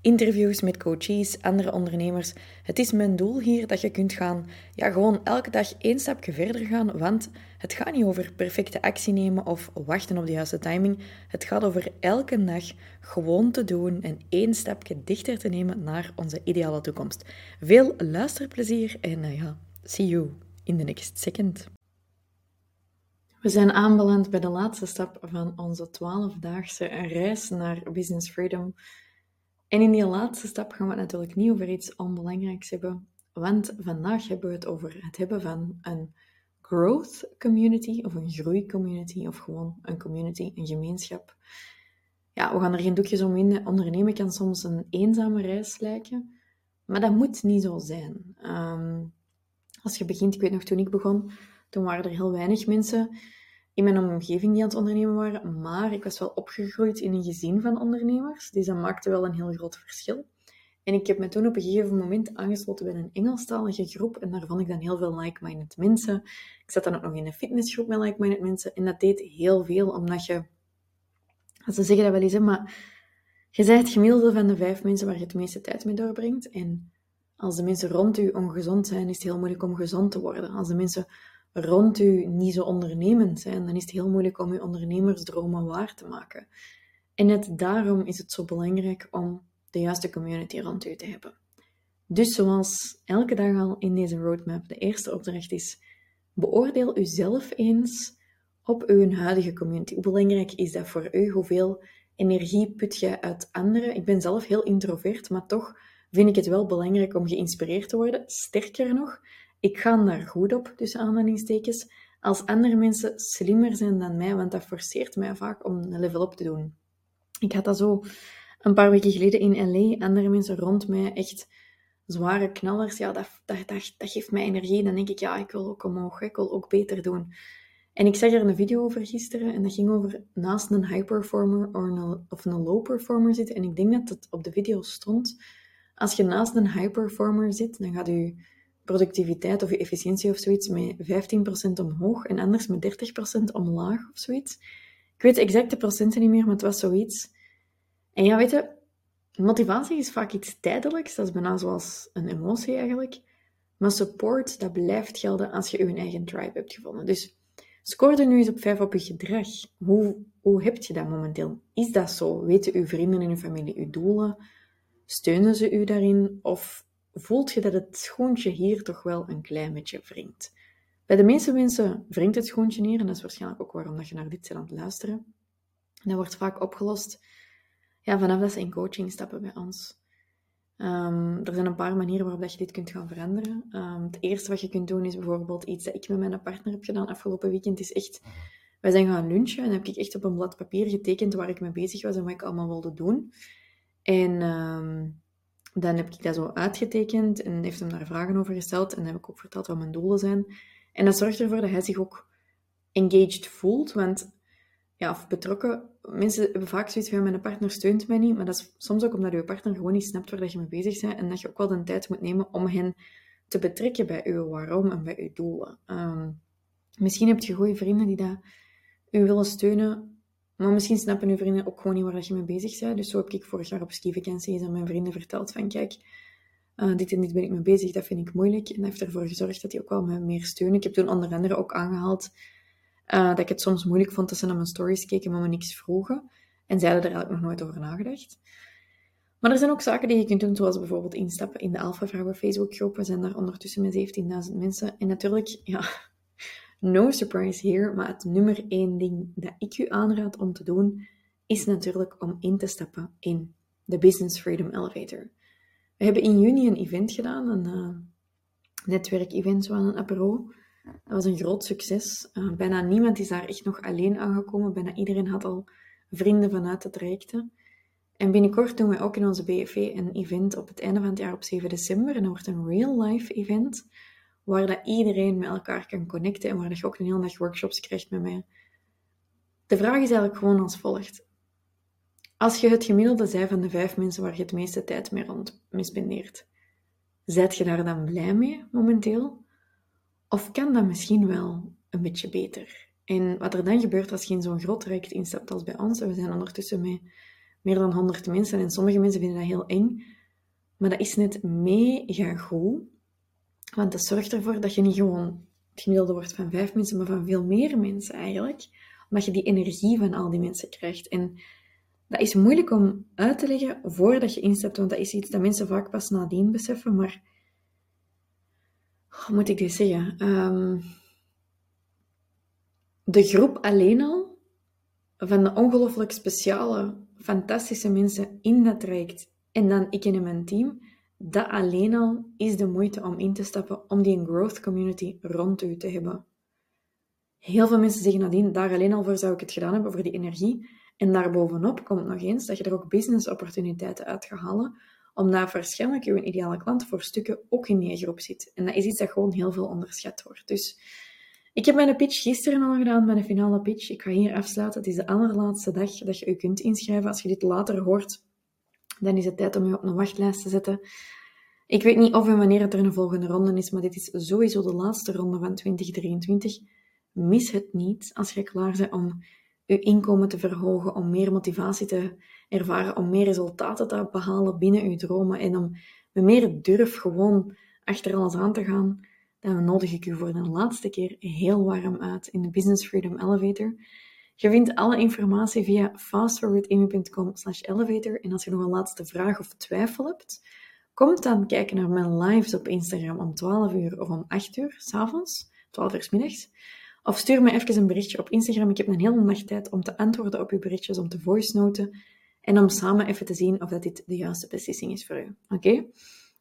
interviews met coaches, andere ondernemers. Het is mijn doel hier dat je kunt gaan, ja, gewoon elke dag één stapje verder gaan, want het gaat niet over perfecte actie nemen of wachten op de juiste timing. Het gaat over elke dag gewoon te doen en één stapje dichter te nemen naar onze ideale toekomst. Veel luisterplezier en uh, ja, see you in the next second. We zijn aanbeland bij de laatste stap van onze 12-daagse reis naar Business Freedom. En in die laatste stap gaan we het natuurlijk niet over iets onbelangrijks hebben, want vandaag hebben we het over het hebben van een growth community of een groeicommunity of gewoon een community, een gemeenschap. Ja, we gaan er geen doekjes om in. Ondernemen kan soms een eenzame reis lijken, maar dat moet niet zo zijn. Ehm, als je begint, ik weet nog toen ik begon, toen waren er heel weinig mensen in mijn omgeving die aan het ondernemen waren, maar ik was wel opgegroeid in een gezin van ondernemers, dus dat maakte wel een heel groot verschil. En ik heb me toen op een gegeven moment aangesloten bij een Engelstalige groep en daar vond ik dan heel veel like-minded mensen. Ik zat dan ook nog in een fitnessgroep met like-minded mensen en dat deed heel veel, omdat je, ze zeggen dat wel eens, maar je bent het gemiddelde van de vijf mensen waar je het meeste tijd mee doorbrengt. En als de mensen rond u ongezond zijn, is het heel moeilijk om gezond te worden. Als de mensen rond u niet zo ondernemend zijn, dan is het heel moeilijk om uw ondernemersdromen waar te maken. En net daarom is het zo belangrijk om de juiste community rond u te hebben. Dus zoals elke dag al in deze roadmap, de eerste opdracht is: beoordeel uzelf eens op uw huidige community. Hoe belangrijk is dat voor u? Hoeveel energie put je uit anderen? Ik ben zelf heel introvert, maar toch vind ik het wel belangrijk om geïnspireerd te worden. Sterker nog, ik ga daar goed op, tussen aanhalingstekens, als andere mensen slimmer zijn dan mij, want dat forceert mij vaak om een level up te doen. Ik had dat zo een paar weken geleden in LA, andere mensen rond mij, echt zware knallers, ja, dat, dat, dat, dat geeft mij energie. Dan denk ik, ja, ik wil ook omhoog, ik wil ook beter doen. En ik zag er een video over gisteren en dat ging over naast een high performer of een low performer zitten. En ik denk dat het op de video stond. Als je naast een high performer zit, dan gaat je productiviteit of je efficiëntie of zoiets met 15% omhoog en anders met 30% omlaag of zoiets. Ik weet de exacte procenten niet meer, maar het was zoiets. En ja, weet je, motivatie is vaak iets tijdelijks. Dat is bijna zoals een emotie eigenlijk. Maar support, dat blijft gelden als je je eigen tribe hebt gevonden. Dus scoor er nu eens op 5 op je gedrag. Hoe, hoe heb je dat momenteel? Is dat zo? Weten uw vrienden en uw familie uw doelen? Steunen ze u daarin? Of voelt je dat het schoentje hier toch wel een klein beetje wringt? Bij de meeste mensen wringt het schoentje hier, en dat is waarschijnlijk ook waarom dat je naar dit zit aan het luisteren. En dat wordt vaak opgelost ja, vanaf dat ze in coaching stappen bij ons. Um, er zijn een paar manieren waarop dat je dit kunt gaan veranderen. Um, het eerste wat je kunt doen is bijvoorbeeld iets dat ik met mijn partner heb gedaan afgelopen weekend. Is echt, wij zijn gaan lunchen en heb ik echt op een blad papier getekend waar ik mee bezig was en wat ik allemaal wilde doen. En um, dan heb ik dat zo uitgetekend en heeft hem daar vragen over gesteld. En dan heb ik ook verteld wat mijn doelen zijn. En dat zorgt ervoor dat hij zich ook engaged voelt. Want ja, of betrokken. Mensen hebben vaak zoiets van, mijn partner steunt mij niet, maar dat is soms ook omdat je partner gewoon niet snapt waar je mee bezig bent en dat je ook wel de tijd moet nemen om hen te betrekken bij je waarom en bij je doelen. Ehm, misschien heb je goede vrienden die dat u willen steunen, maar misschien snappen uw vrienden ook gewoon niet waar je mee bezig bent. Dus zo heb ik vorig jaar op ski vakantie aan mijn vrienden verteld van, kijk, uh, dit en dit ben ik mee bezig, dat vind ik moeilijk. En dat heeft ervoor gezorgd dat die ook wel me meer steunen. Ik heb toen onder andere ook aangehaald uh, dat ik het soms moeilijk vond dat ze naar mijn stories keken, maar me niks vroegen. En zij hadden er eigenlijk nog nooit over nagedacht. Maar er zijn ook zaken die je kunt doen, zoals bijvoorbeeld instappen in de Alpha Vrouwen Facebookgroep. We zijn daar ondertussen met 17.000 mensen. En natuurlijk, ja, no surprise here, maar het nummer één ding dat ik u aanraad om te doen, is natuurlijk om in te stappen in de Business Freedom Elevator. We hebben in juni een event gedaan, een uh, netwerkevent, zoals een apero. Dat was een groot succes. Uh, bijna niemand is daar echt nog alleen aangekomen. Bijna iedereen had al vrienden vanuit het trajecten. En binnenkort doen we ook in onze BFV een event op het einde van het jaar op 7 december. En dat wordt een real-life event, waar dat iedereen met elkaar kan connecten en waar je ook een hele dag workshops krijgt met mij. De vraag is eigenlijk gewoon als volgt. Als je het gemiddelde zij van de vijf mensen waar je het meeste tijd mee rond mee spendeert, zijt je daar dan blij mee momenteel? Of kan dat misschien wel een beetje beter? En wat er dan gebeurt als je zo'n groot traject instapt als bij ons, en we zijn ondertussen met meer dan 100 mensen en sommige mensen vinden dat heel eng, maar dat is net mega goed, want dat zorgt ervoor dat je niet gewoon het gemiddelde wordt van vijf mensen, maar van veel meer mensen eigenlijk, omdat je die energie van al die mensen krijgt. En dat is moeilijk om uit te leggen voordat je instapt, want dat is iets dat mensen vaak pas nadien beseffen, maar hoe moet ik dit zeggen? Um, de groep alleen al van de ongelooflijk speciale, fantastische mensen in dat traject en dan ik en mijn team, dat alleen al is de moeite om in te stappen om die growth community rond u te hebben. Heel veel mensen zeggen nadien, daar alleen al voor zou ik het gedaan hebben, voor die energie. En daarbovenop komt nog eens dat je er ook business opportuniteiten uit gaat halen, omdat waarschijnlijk je ideale klant voor stukken ook in die groep zit. En dat is iets dat gewoon heel veel onderschat wordt. Dus ik heb mijn pitch gisteren al gedaan, mijn finale pitch. Ik ga hier afsluiten. Het is de allerlaatste dag dat je je kunt inschrijven. Als je dit later hoort, dan is het tijd om je op een wachtlijst te zetten. Ik weet niet of en wanneer het er een volgende ronde is, maar dit is sowieso de laatste ronde van 2023. Mis het niet als je klaar bent om je inkomen te verhogen, om meer motivatie te ervaren, om meer resultaten te behalen binnen je dromen en om met meer durf gewoon achter alles aan te gaan dan nodig ik u voor de laatste keer heel warm uit in de Business Freedom Elevator. Je vindt alle informatie via fastforwardamy.com elevator. En als je nog een laatste vraag of twijfel hebt, kom dan kijken naar mijn lives op Instagram om 12 uur of om 8 uur s'avonds, 12 uur s middags. Of stuur me even een berichtje op Instagram. Ik heb een hele nacht tijd om te antwoorden op uw berichtjes, om te voice noten en om samen even te zien of dat dit de juiste beslissing is voor u. Oké?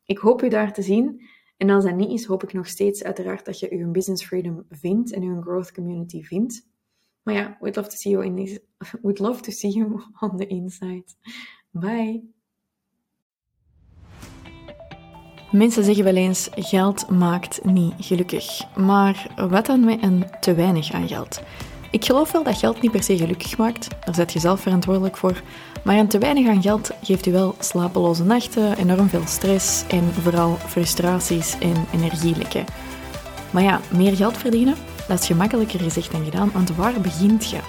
Ik hoop u daar te zien. En als dat niet is, hoop ik nog steeds uiteraard dat je je business freedom vindt en je growth community vindt. Maar ja, we'd love to see you in this, we'd love to see you on the inside. Bye. Mensen zeggen wel eens: geld maakt niet gelukkig. Maar wat dan met een te weinig aan geld? Ik geloof wel dat geld niet per se gelukkig maakt, daar zet je zelf verantwoordelijk voor. Maar een te weinig aan geld geeft u wel slapeloze nachten, enorm veel stress en vooral frustraties en energielekken. Maar ja, meer geld verdienen, dat is gemakkelijker gezegd dan gedaan, want waar begint je?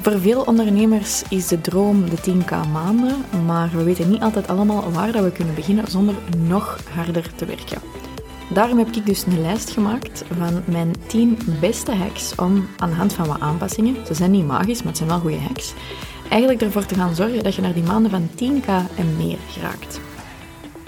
Voor veel ondernemers is de droom de 10k maanden, maar we weten niet altijd allemaal waar dat we kunnen beginnen zonder nog harder te werken. Daarom heb ik dus een lijst gemaakt van mijn 10 beste hacks om aan de hand van wat aanpassingen, ze zijn niet magisch, maar het zijn wel goede hacks, eigenlijk ervoor te gaan zorgen dat je naar die maanden van 10k en meer geraakt.